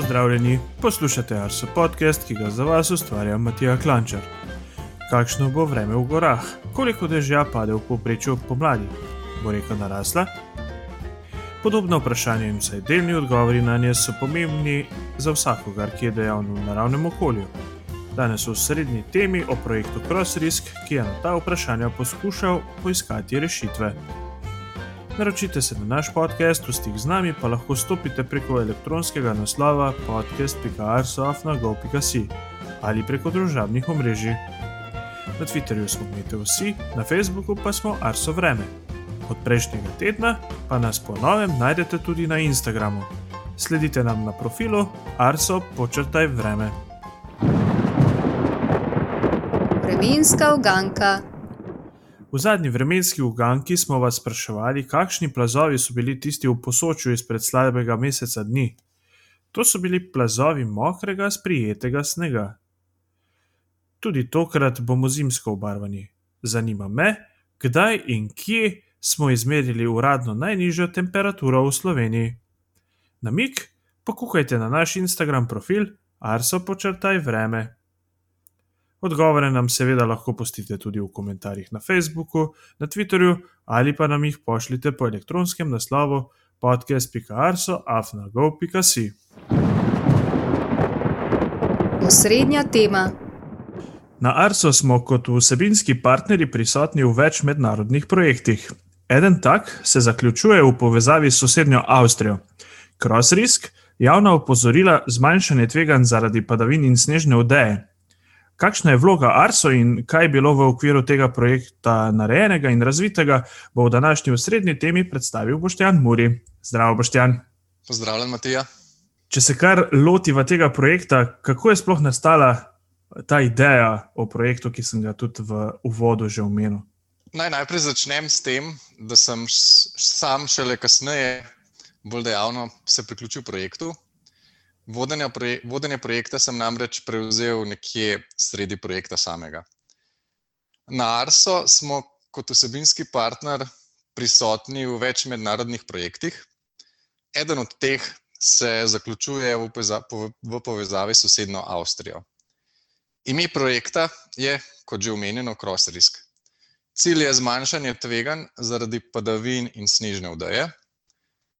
Pozdravljeni, poslušate Arso podcast, ki ga za vas ustvarja Matija Klančar. Kakšno bo vreme v gorah, koliko dežja pade v povprečju pomladi, bo reka narasla? Podobno vprašanje in vsaj delni odgovori na nje so pomembni za vsakogar, ki je dejavno v naravnem okolju. Danes v srednji temi o projektu CrossRisk, ki je na ta vprašanja poskušal poiskati rešitve. Naročite se na naš podcast, v stik z nami pa lahko stopite preko elektronskega naslova podcast.arsof.gov.si ali preko družabnih omrežij. Na Twitterju smo imeti vsi, na Facebooku pa smo Arso Vreme. Od prejšnjega tedna pa nas po novem najdete tudi na Instagramu. Sledite nam na profilu Arso počrtaj vreme. Vremenska uganka. V zadnji vremenski uganki smo vas spraševali, kakšni plazovi so bili tisti v posočju izpred slabega meseca dni. To so bili plazovi mokrega, sprijetega snega. Tudi tokrat bomo zimsko obarvani. Zanima me, kdaj in kje smo izmerili uradno najnižjo temperaturo v Sloveniji. Na mik, pokukajte na naš Instagram profil Arso počrtaj vreme. Odgovore nam seveda lahko pustite tudi v komentarjih na Facebooku, na Twitterju ali pa nam jih pošljite po elektronskem naslovu podcast.arso.afnago.si. Osrednja tema. Na Arso smo kot vsebinski partnerji prisotni v več mednarodnih projektih. Eden tak se zaključuje v povezavi s sosednjo Avstrijo. CrossRisk, javna opozorila zmanjšanje tveganj zaradi padavin in snežne odeje. Kakšna je vloga Arso in kaj je bilo v okviru tega projekta narejenega in razvitega, bo v današnji osrednji temi predstavil Boštjan Muri. Zdravo, Boštjan. Pozdravljen, Matija. Če se kar lotiva tega projekta, kako je sploh nastala ta ideja o projektu, ki sem ga tudi v uvodu že omenil? Naj najprej začnem s tem, da sem sam šele kasneje bolj dejavno se priključil projektu. Proje, vodenje projekta sem namreč prevzel nekje sredi projekta samega. Na Arso smo kot vsebinski partner prisotni v več mednarodnih projektih. Eden od teh se zaključuje v povezavi s sosedno Avstrijo. Ime projekta je, kot že omenjeno, CrossRisk. Cilj je zmanjšanje tveganj zaradi padavin in snežne vdaje,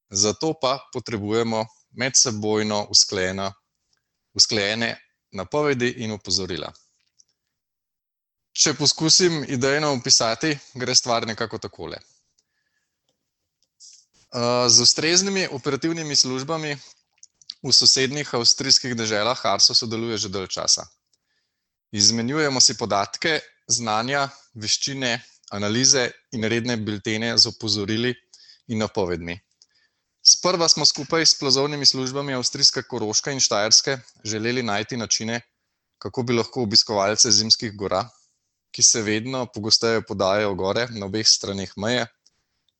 zato pa potrebujemo medsebojno usklajena, usklajene napovedi in opozorila. Če poskusim idejno opisati, gre stvar nekako takole. Z ustreznimi operativnimi službami v sosednjih avstrijskih deželah Arso sodeluje že dalj časa. Izmenjujemo si podatke, znanja, veščine, analize in redne biltene z opozorili in napovedmi. Sprva smo skupaj s plazovnimi službami Avstrijske Koroške in Štajerske želeli najti načine, kako bi lahko obiskovalce zimskih gora, ki se vedno pogosteje podajajo gore na obeh straneh meje,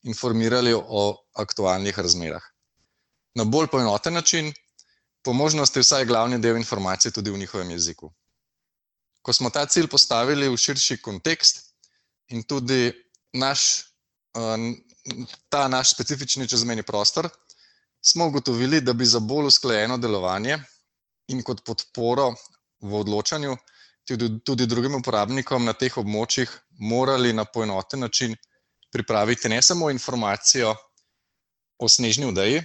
informirali o aktualnih razmerah. Na bolj poenoten način, po možnosti vsaj glavni del informacij tudi v njihovem jeziku. Ko smo ta cilj postavili v širši kontekst in tudi naš ta naš specifični čezmejni prostor, smo ugotovili, da bi za bolj usklajeno delovanje in kot podporo v odločanju tudi, tudi drugim uporabnikom na teh območjih morali na poenoten način pripraviti ne samo informacijo o snežni vdaji,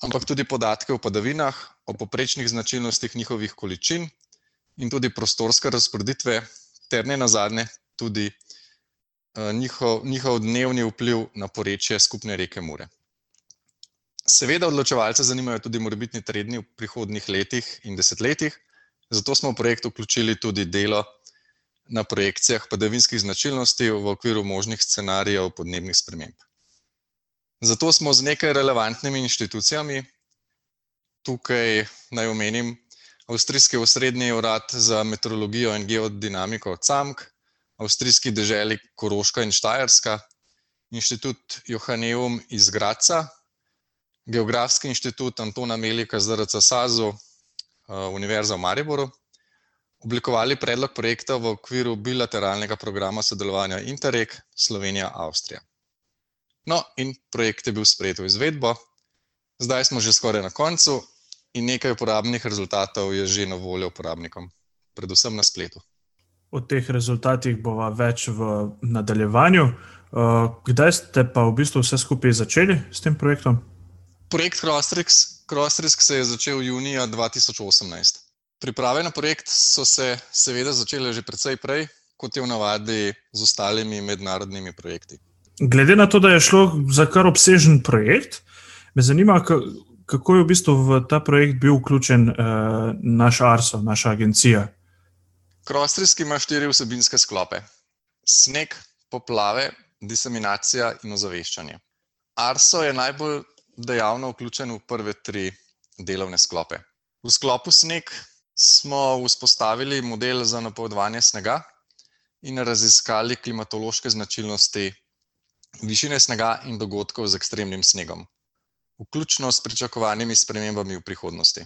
ampak tudi podatke o padavinah, o poprečnih značilnostih njihovih količin in tudi prostorske razporeditve, ter ne nazadnje tudi njihov, njihov dnevni vpliv na porečje skupne reke Mure. Seveda, odločevalce zanimajo tudi morbitni trendni v prihodnih letih in desetletjih, zato smo v projekt vključili tudi delo na projekcijah padavinskih značilnosti v okviru možnih scenarijev podnebnih sprememb. Zato smo z nekaj relevantnimi inštitucijami, tukaj naj omenim Avstrijski osrednji urad za meteorologijo in geodinamiko CAMK, avstrijski deželi Koroška in Štajerska, inštitut Johanneum iz Graca, Geografski inštitut Antona Melika ZRC Sazu, eh, Univerza v Mariboru, oblikovali predlog projekta v okviru bilateralnega programa sodelovanja Interreg Slovenija-Avstrija. No, in projekt je bil sprejet v izvedbo. Zdaj smo že skoraj na koncu. in nekaj uporabnih rezultatov je že na voljo uporabnikom, predvsem na spletu. O teh rezultatih bova več v nadaljevanju. Uh, kdaj ste pa v bistvu vse skupaj začeli s tem projektom? Projekt Crosstrisk, Crosstrisk se je začel junija 2018. Priprave na projekt so se seveda začele že precej prej, kot je v navadi z ostalimi mednarodnimi projekti. Glede na to, da je šlo za kar obsežen projekt, me zanima, kako je v bistvu v ta projekt bil vključen uh, naš ARSO, naša agencija. Crostrisk ima štiri vsebinske sklope: sneg, poplave, diseminacija in ozaveščanje. ARSO je najbolj dejavno vključen v prve tri delovne sklope. V sklopu sneg smo vzpostavili model za napovedovanje snega in raziskali klimatološke značilnosti višine snega in dogodkov z ekstremnim snegom vključno s pričakovanimi spremembami v prihodnosti,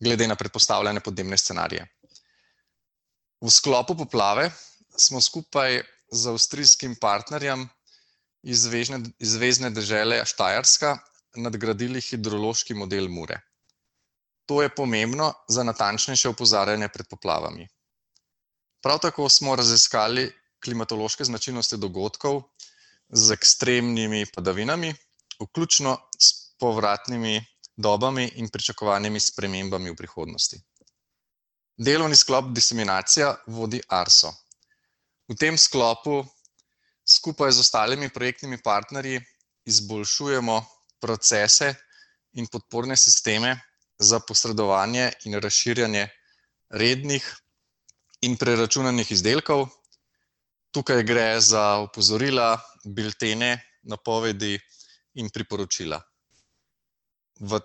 glede na predpostavljene podnebne scenarije. V sklopu poplave smo skupaj z avstrijskim partnerjem iz zvezdne dežele Štajerska nadgradili hidrološki model Mure. To je pomembno za natančnejše opozarjanje pred poplavami. Prav tako smo raziskali klimatološke značilnosti dogodkov z ekstremnimi padavinami, vključno s povratnimi dobami in pričakovanimi spremembami v prihodnosti. Delovni sklop diseminacija vodi ARSO. V tem sklopu skupaj z ostalimi projektnimi partnerji izboljšujemo procese in podporne sisteme za posredovanje in razširjanje rednih in preračunanih izdelkov. Tukaj gre za opozorila, biltene, napovedi in priporočila. V,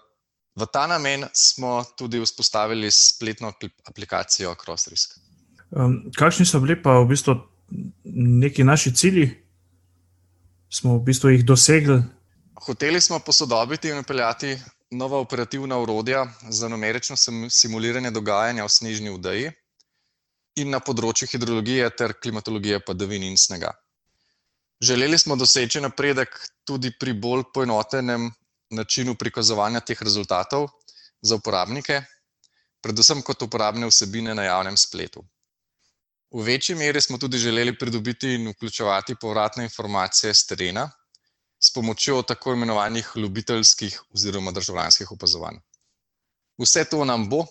v ta namen smo tudi vzpostavili spletno aplikacijo CrossRisk. Um, kakšni so bili pa v bistvu neki naši cilji? Smo v bistvu jih dosegli? Hoteli smo posodobiti in upeljati nova operativna urodja za numerično simuliranje dogajanja v snežni vdaji in na področju hidrologije ter klimatologije padavin in snega. Želeli smo doseči napredek tudi pri bolj poenotenem načinu prikazovanja teh rezultatov za uporabnike, predvsem kot uporabne vsebine na javnem spletu. V večji meri smo tudi želeli pridobiti in vključevati povratne informacije z terena s pomočjo tako imenovanih ljubiteljskih oziroma državljanskih opazovanj. Vse to nam bo,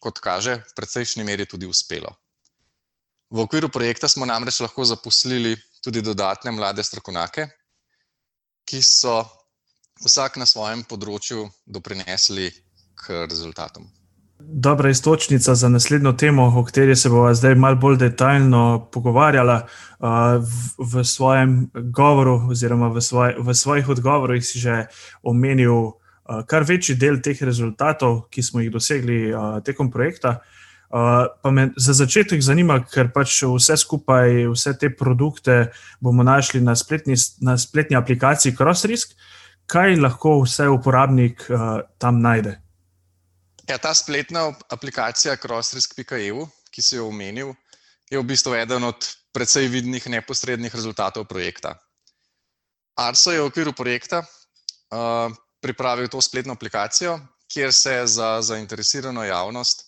kot kaže, v precejšnji meri tudi uspelo. V okviru projekta smo namreč lahko zaposlili tudi dodatne mlade strokovnjake, ki so vsak na svojem področju doprinesli k rezultatom. Dobra istočnica za naslednjo temo, o kateri se bomo zdaj malo bolj detaljno pogovarjali. V svojem govoru, oziroma v, svoj, v svojih odgovorih, si že omenil kar večji del teh rezultatov, ki smo jih dosegli tekom projekta. Pa me za začetek zanima, ker pač vse skupaj, vse te produkte bomo našli na spletni, na spletni aplikaciji CrossRisk kaj lahko vse uporabnik uh, tam najde? Ja, ta spletna aplikacija crossrisk.eu, ki si jo omenil, je v bistvu eden od precej vidnih neposrednih rezultatov projekta. Arso je v okviru projekta uh, pripravil to spletno aplikacijo, kjer se za zainteresirano javnost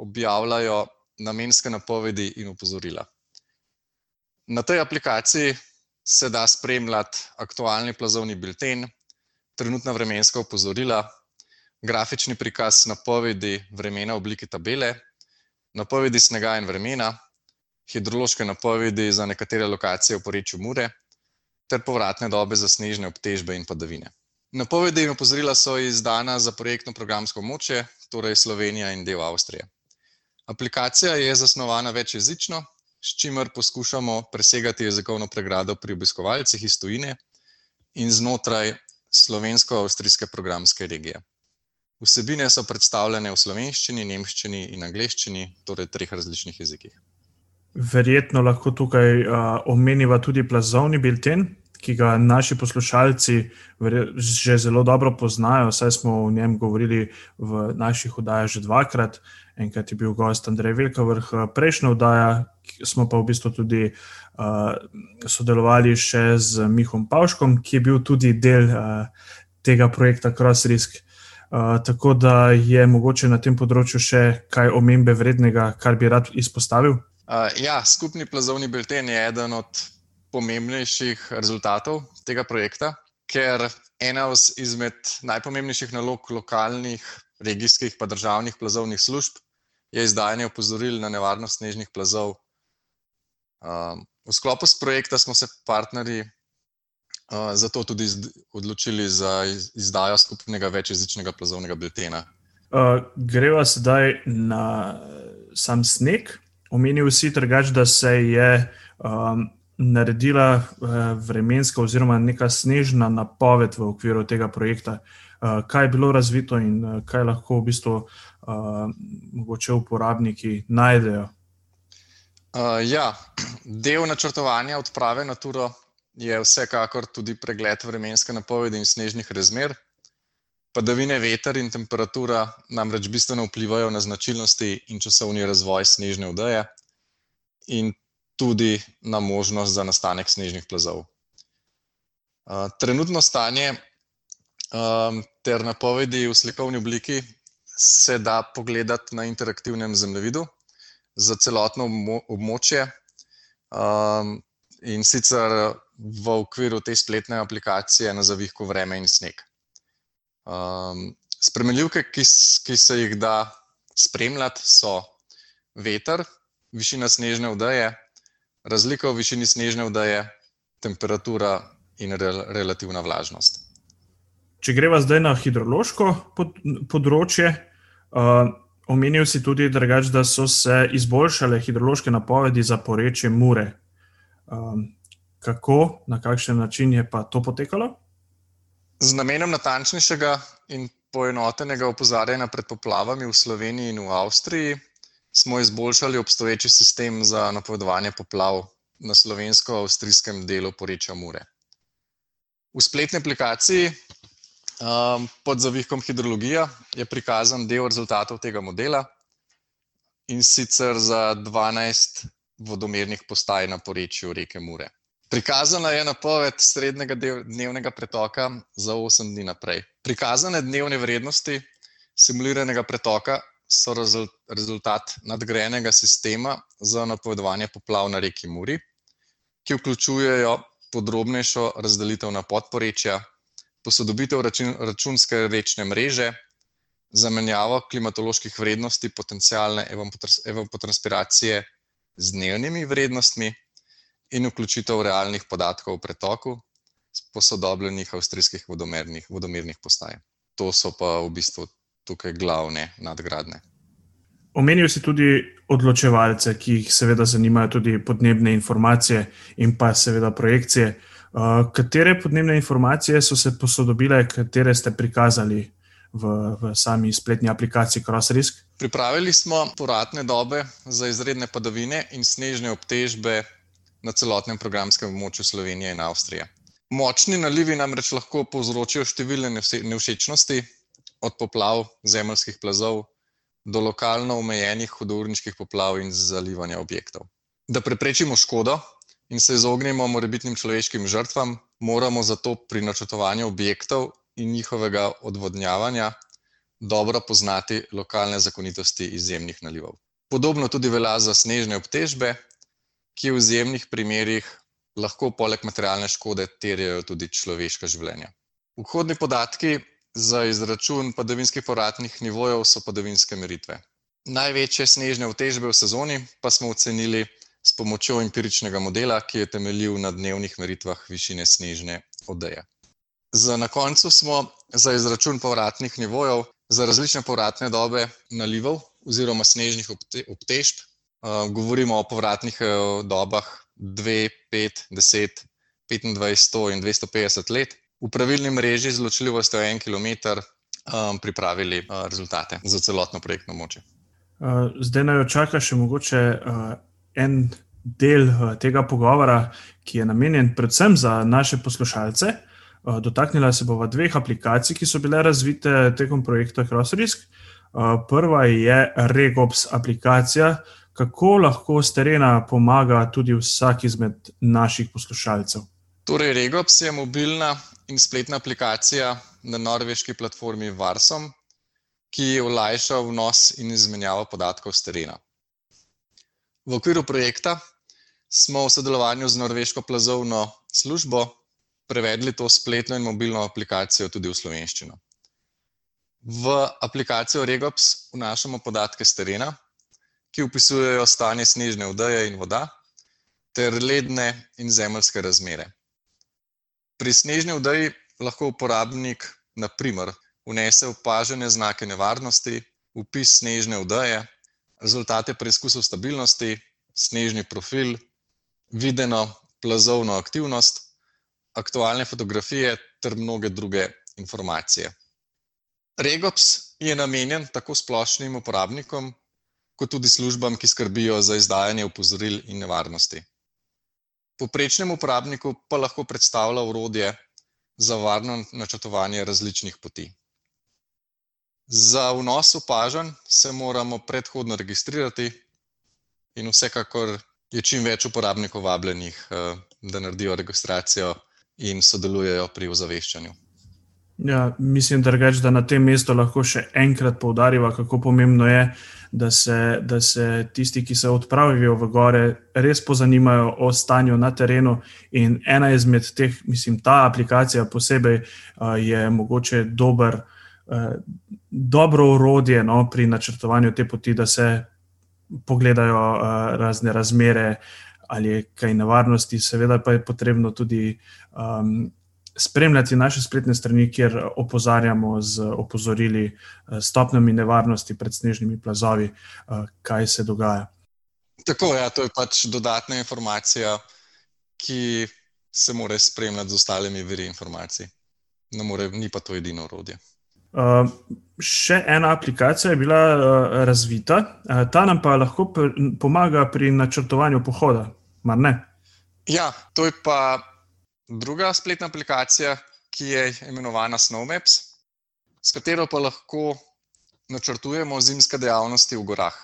objavljajo namenske napovedi in upozorila. Na tej aplikaciji se da spremljati aktualni plazovni bilten, trenutna vremenska opozorila, grafični prikaz napovedi vremena v obliki tabele, napovedi snega in vremena, hidrološke napovedi za nekatere lokacije v porečju Mure ter povratne dobe za snežne obtežbe in padavine. Napovedi in opozorila so izdana za projektno programsko moče, torej Slovenija in del Avstrije. Aplikacija je zasnovana večjezično, s čimer poskušamo presegati jezikovno pregrado pri obiskovalcih iz tujine in znotraj slovensko-avstrijske programske regije. Vsebine so predstavljene v slovenščini, nemščini in angleščini, torej treh različnih jezikih. Verjetno lahko tukaj uh, omeniva tudi plazovni bilten, ki ga naši poslušalci že zelo dobro poznajo, saj smo o njem govorili v naših oddajah že dvakrat. Enkrat je bil gost Andrej Velkavrh, prejšnja oddaja, smo pa v bistvu tudi uh, sodelovali še z Mihom Pavškom, ki je bil tudi del uh, tega projekta CrossRisk. Uh, tako da je mogoče na tem področju še kaj omembe vrednega, kar bi rad izpostavil. Uh, ja, skupni plazovni bilten je eden od pomembnejših rezultatov tega projekta, ker ena izmed najpomembnejših nalog lokalnih, regijskih in državnih plazovnih služb je izdajanje opozoril na nevarnost snežnih plazov. Um, v sklopu projekta smo se partnerji uh, zato tudi odločili za izdajo skupnega večjezičnega plazovnega biltena. Uh, greva sedaj na sam sneg. Omenil si trgač, da se je um, naredila uh, vremenska oziroma neka snežna napoved v okviru tega projekta. Uh, kaj je bilo razvito in uh, kaj lahko v bistvu uh, mogoče uporabniki najdejo? Uh, ja, del načrtovanja odprave na Turo je vsekakor tudi pregled vremenske napovedi in snežnih razmer. Padavine, veter in temperatura namreč bistveno vplivajo na značilnosti in časovni razvoj snežne vdaje in tudi na možnost za nastanek snežnih plazov. Uh, trenutno stanje um, ter napovedi v slikovni obliki se da pogledati na interaktivnem zemljevidu za celotno območje. Um, in sicer v okviru te spletne aplikacije na zavihku Vreme in sneg. Um, spremenljivke, ki, ki se jih da spremljati, so veter, višina snežne vdaje, razlika v višini snežne vdaje, temperatura in re, relativna vlažnost. Če greva zdaj na hidrološko pod, področje, uh, omenil si tudi, dragač, da so se izboljšale hidrološke napovedi za porečje Mure. Um, kako, na kakšen način je pa to potekalo? Z namenom natančnejšega in poenotenega opozarjanja pred poplavami v Sloveniji in v Avstriji smo izboljšali obstoječi sistem za napovedovanje poplav na slovensko-avstrijskem delu porečja Mure. V spletni aplikaciji um, pod zavihkom hidrologija je prikazan del rezultatov tega modela in sicer za 12 vodomernih postaj na porečju reke Mure. Prikazana je napoved srednjega dnevnega pretoka za 8 dni naprej. Prikazane dnevne vrednosti simuliranega pretoka so rezultat nadgrajenega sistema za napovedovanje poplav na reki Muri, ki vključujejo podrobnejšo razdelitev na podporečja, posodobitev računske rečne mreže, zamenjavo klimatoloških vrednosti potencijalne evapotranspiracije z dnevnimi vrednostmi in vključitev realnih podatkov o pretoku posodobljenih avstrijskih vodomernih, vodomernih postaj. To so pa v bistvu tukaj glavne nadgradne. Omenil si tudi odločevalce, ki jih seveda zanimajo tudi podnebne informacije in pa seveda projekcije. Uh, katere podnebne informacije so se posodobile, katere ste prikazali v, v sami spletni aplikaciji CrossRisk? Pripravili smo poratne dobe za izredne padavine in snežne obtežbe na celotnem programskem območju Slovenije in Avstrije. Močni nalivi namreč lahko povzročijo številne nevšečnosti, od poplav, zemljskih plazov do lokalno omejenih hudourniških poplav in zalivanja objektov. Da preprečimo škodo in se izognemo morebitnim človeškim žrtvam, moramo zato pri načrtovanju objektov in njihovega odvodnjavanja dobro poznati lokalne zakonitosti izjemnih nalivov. Podobno tudi velja za snežne obtežbe, ki v izjemnih primerih lahko poleg materialne škode terjajo tudi človeška življenja. Vhodni podatki za izračun padavinskih povratnih nivojev so padavinske meritve. Največje snežne vtežbe v sezoni pa smo ocenili s pomočjo empiričnega modela, ki je temeljil na dnevnih meritvah višine snežne odeje. Za na koncu smo za izračun povratnih nivojev za različne povratne dobe nalivov oziroma snežnih obtežb govorimo o povratnih uh, dobah 2, 5, 10, 25, 100 in 250 let. V pravilni mreži z ločljivostjo 1 km um, pripravili uh, rezultate za celotno projektno moče. Uh, zdaj naj očaka še mogoče uh, en del uh, tega pogovora, ki je namenjen predvsem za naše poslušalce. Uh, dotaknila se bova dveh aplikacij, ki so bile razvite tekom projekta CrossRisk. Uh, prva je Regops aplikacija, kako lahko z terena pomaga tudi vsak izmed naših poslušalcev. Torej, Regops je mobilna in spletna aplikacija na norveški platformi Varsom, ki olajša vnos in izmenjavo podatkov z terena. V okviru projekta smo v sodelovanju z Norveško plazovno službo prevedli to spletno in mobilno aplikacijo tudi v slovenščino. V aplikacijo Regops vnašamo podatke z terena, ki opisujejo stanje snežne vdeje in voda, ter ledne in zemeljske razmere. Pri snežni vdeji lahko uporabnik, na primer, vnese opažene znake nevarnosti, upis snežne vdeje, rezultate preizkusov stabilnosti, snežni profil, videno plazovno aktivnost, aktualne fotografije ter mnoge druge informacije. Regops je namenjen tako splošnim uporabnikom, kot tudi službam, ki skrbijo za izdajanje opozoril in nevarnosti. Povprečnemu uporabniku pa lahko predstavlja orodje za varno načrtovanje različnih poti. Za vnos opažanj se moramo predhodno registrirati in vsekakor je čim več uporabnikov vabljenih, da naredijo registracijo in sodelujejo pri ozaveščanju. Ja, mislim drugače, da na tem mestu lahko še enkrat poudariva, kako pomembno je, da se, da se tisti, ki se odpravijo v gore, res pozanimajo o stanju na terenu. In ena izmed teh, mislim, ta aplikacija posebej je mogoče dober, dobro orodje, no, pri načrtovanju te poti, da se pogledajo razne razmere ali je kaj nevarnosti, seveda pa je potrebno tudi spremljati naše spletne strani, kjer opozarjamo z opozorili, stopnjami nevarnosti pred snežnimi plazovi, kaj se dogaja. Tako, ja, to je pač dodatna informacija, ki se mora spremljati z ostalimi viri informacij. Ne more, ni pa to edino orodje. Še ena aplikacija je bila, razvita, ta nam pa lahko pomaga pri načrtovanju pohoda, mar ne? Ja, to je pa druga spletna aplikacija, ki je imenovana Snowmaps, s katero pa lahko načrtujemo zimske dejavnosti v gorah.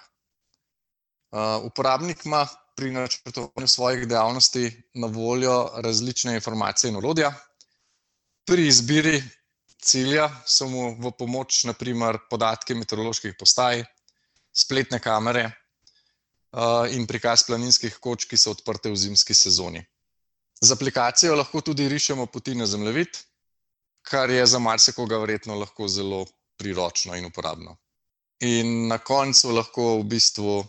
uporabnik ima pri načrtovanju svojih dejavnosti na voljo različne informacije in orodja. Pri izbiri cilja so mu v pomoč na primer podatki meteoroloških postaj, spletne kamere, in prikaz planinskih koč, ki so odprte v zimski sezoni. Z aplikacijo lahko tudi rišemo poti na zemljevid, kar je za marsikoga verjetno lahko zelo priročno in uporabno. In na koncu lahko v bistvu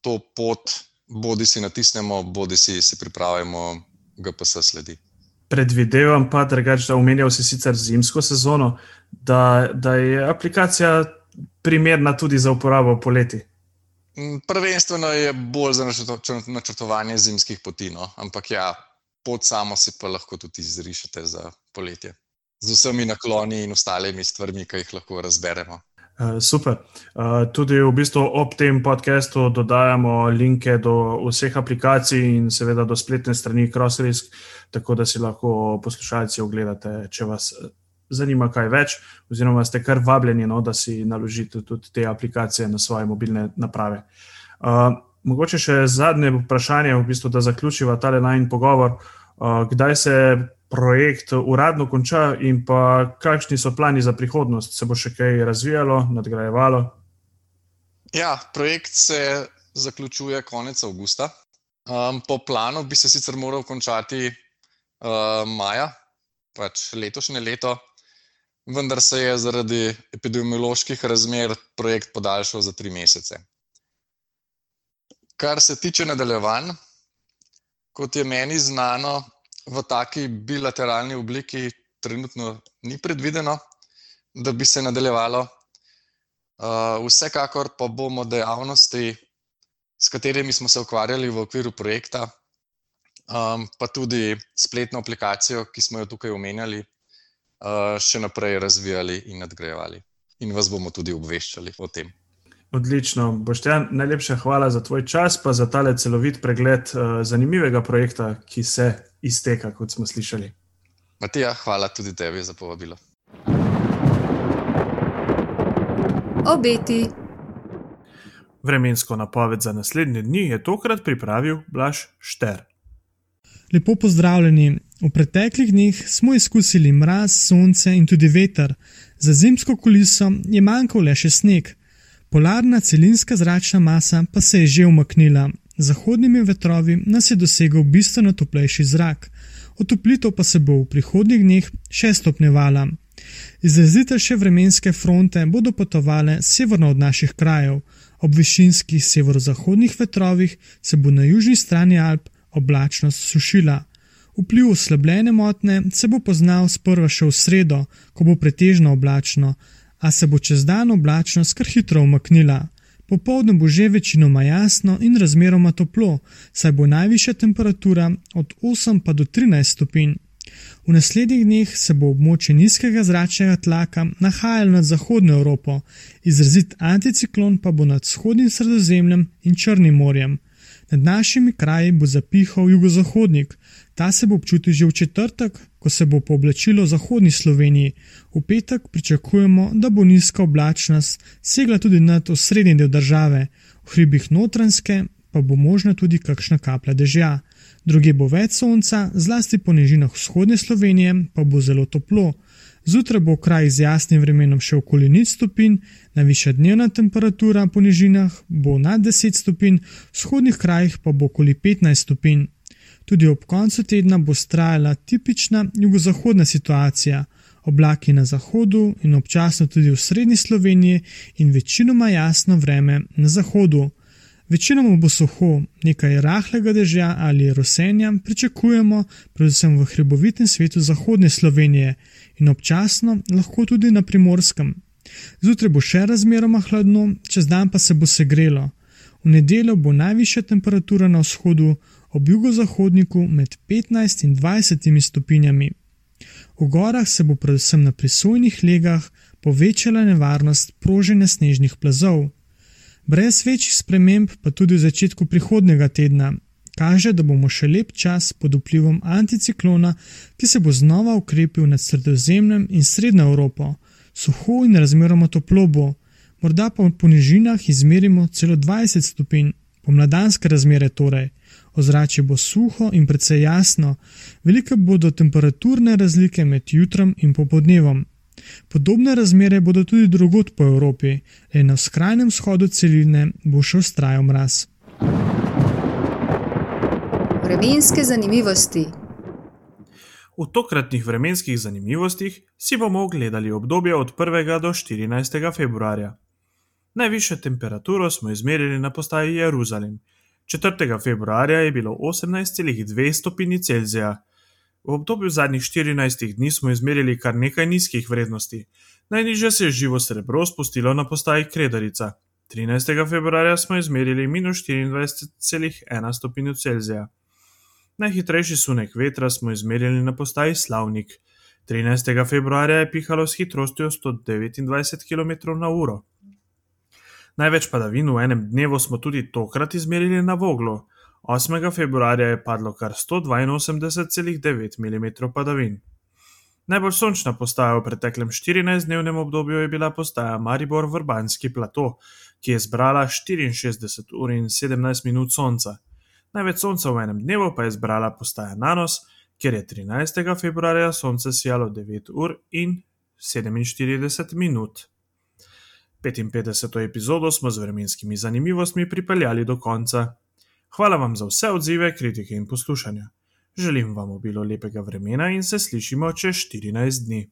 to pot bodisi natisnemo bodisi si pripravimo GPS-sledi. Predvidevam pa drugače, da omenjal si sicer zimsko sezono, da, da je aplikacija primerna tudi za uporabo poleti. prvenstveno je bolj za načrtovanje zimskih poti, no, ampak ja, pot samo si pa lahko tudi izrišete za poletje. Z vsemi nakloni in ostalimi stvarmi, ki jih lahko razberemo. Super, tudi v bistvu ob tem podcastu dodajamo linke do vseh aplikacij in seveda do spletne strani Crossrisk, tako da si lahko poslušalci ogledate, če vas zanima kaj več, oziroma ste kar vabljeni, no, da si naložite tudi te aplikacije na svoje mobilne naprave. mogoče še zadnje vprašanje, v bistvu, da zaključiva tale najin pogovor. kdaj se projekt uradno konča in pa kakšni so plani za prihodnost? Se bo še kaj razvijalo, nadgrajevalo? Ja, projekt se zaključuje konec avgusta. po planu bi se sicer moral končati, maja, pač letošnje leto, vendar se je zaradi epidemioloških razmer projekt podaljšal za tri mesece. Kar se tiče nadaljevanj, kot je meni znano, v taki bilateralni obliki trenutno ni predvideno, da bi se nadaljevalo. vsekakor pa bomo dejavnosti, s katerimi smo se ukvarjali v okviru projekta, pa tudi spletno aplikacijo, ki smo jo tukaj omenjali, še naprej razvijali in nadgrajevali. In vas bomo tudi obveščali o tem. Odlično, Boštjan, najlepša hvala za tvoj čas pa za tale celovit pregled, zanimivega projekta, ki se izteka, kot smo slišali. Matija, hvala tudi tebi za povabilo. Obeti. Vremensko napoved za naslednje dni je tokrat pripravil Blaž Šter. Lepo pozdravljeni, V preteklih dneh smo izkusili mraz, sonce in tudi veter, za zimsko kuliso je manjkal le še sneg. Polarna celinska zračna masa pa se je že umaknila, z zahodnimi vetrovi nas je dosegel bistveno toplejši zrak, otoplitev pa se bo v prihodnjih dneh še stopnevala. Izrazitejše vremenske fronte bodo potovale severno od naših krajev, ob višinskih severozahodnih vetrovih se bo na južni strani Alp oblačnost sušila. Vpliv oslabljene motne se bo poznal sprva še v sredo, ko bo pretežno oblačno, a se bo čez dan oblačnost kar hitro umaknila. Popovdne bo že večinoma jasno in razmeroma toplo, saj bo najvišja temperatura od 8 pa do 13 stopinj. V naslednjih dneh se bo območje nizkega zračnega tlaka nahajalo nad Zahodno Evropo, izrazit anticiklon pa bo nad vzhodnim sredozemljem in Črnim morjem. Nad našimi kraji bo zapihal jugozahodnik, ta se bo občutil že v četrtek, ko se bo pooblačilo v zahodni Sloveniji. V petek pričakujemo, da bo nizka oblačnost segla tudi nad osrednji del države, v hribih notranske pa bo možna tudi kakšna kaplja dežja. Druge bo več sonca, zlasti po nižinah vzhodne Slovenije pa bo zelo toplo. Zjutraj bo kraj z jasnim vremenom še okoli nič stopinj, najvišja dnevna temperatura po nižinah bo nad 10 stopinj, v vzhodnih krajih pa bo okoli 15 stopinj. Tudi ob koncu tedna bo trajala tipična jugozahodna situacija, oblaki na zahodu in občasno tudi v srednji Sloveniji in večinoma jasno vreme na zahodu. Večinoma bo suho, nekaj rahlega dežja ali rosenja pričakujemo, predvsem v hribovitem svetu zahodne Slovenije in občasno lahko tudi na primorskem. Zjutraj bo še razmeroma hladno, čez dan pa se bo segrelo. V nedeljo bo najvišja temperatura na vzhodu, ob jugozahodniku med 15 in 20 stopinjami. V gorah se bo predvsem na prisojnih legah povečala nevarnost proženja snežnih plazov. Brez večjih sprememb pa tudi v začetku prihodnega tedna. Kaže, da bomo še lep čas pod vplivom anticiklona, ki se bo znova ukrepil nad sredozemljem in srednjo Evropo. Suho in razmeroma toplo bo, morda pa v ponižinah izmerimo celo 20 stopinj, pomladanske razmere torej. Ozračje bo suho in precej jasno, velike bodo temperaturne razlike med jutrom in popodnevom. Podobne razmere bodo tudi drugot po Evropi, le na skrajnem shodu celine bo še ustrajal mraz. Vremenske zanimivosti. V tokratnih vremenskih zanimivostih si bomo ogledali obdobje od 1. do 14. februarja. Najvišjo temperaturo smo izmerili na postaji Jeruzalem, 4. februarja je bilo 18,2 stopinji Celzija. V obdobju zadnjih 14 dni smo izmerili kar nekaj nizkih vrednosti. Najnižje se je živo srebro spustilo na postaji Kredarica. 13. februarja smo izmerili minus 24,1 stopinjo Celzija. Najhitrejši sunek vetra smo izmerili na postaji Slavnik. 13. februarja je pihalo s hitrostjo 129 km/h. Največ padavin v enem dnevu smo tudi tokrat izmerili na Voglu. 8. februarja je padlo kar 182,9 mm padavin. Najbolj sončna postaja v preteklem 14-dnevnem obdobju je bila postaja Maribor Vrbanski plato, ki je zbrala 64 ur in 17 minut sonca. Največ sonca v enem dnevu pa je zbrala postaja Nanos, kjer je 13. februarja sonce sijalo 9 ur in 47 minut. 55. epizodo smo z vremenskimi zanimivostmi pripeljali do konca. Hvala vam za vse odzive, kritike in poslušanja. Želim vam obilo lepega vremena in se slišimo čez 14 dni.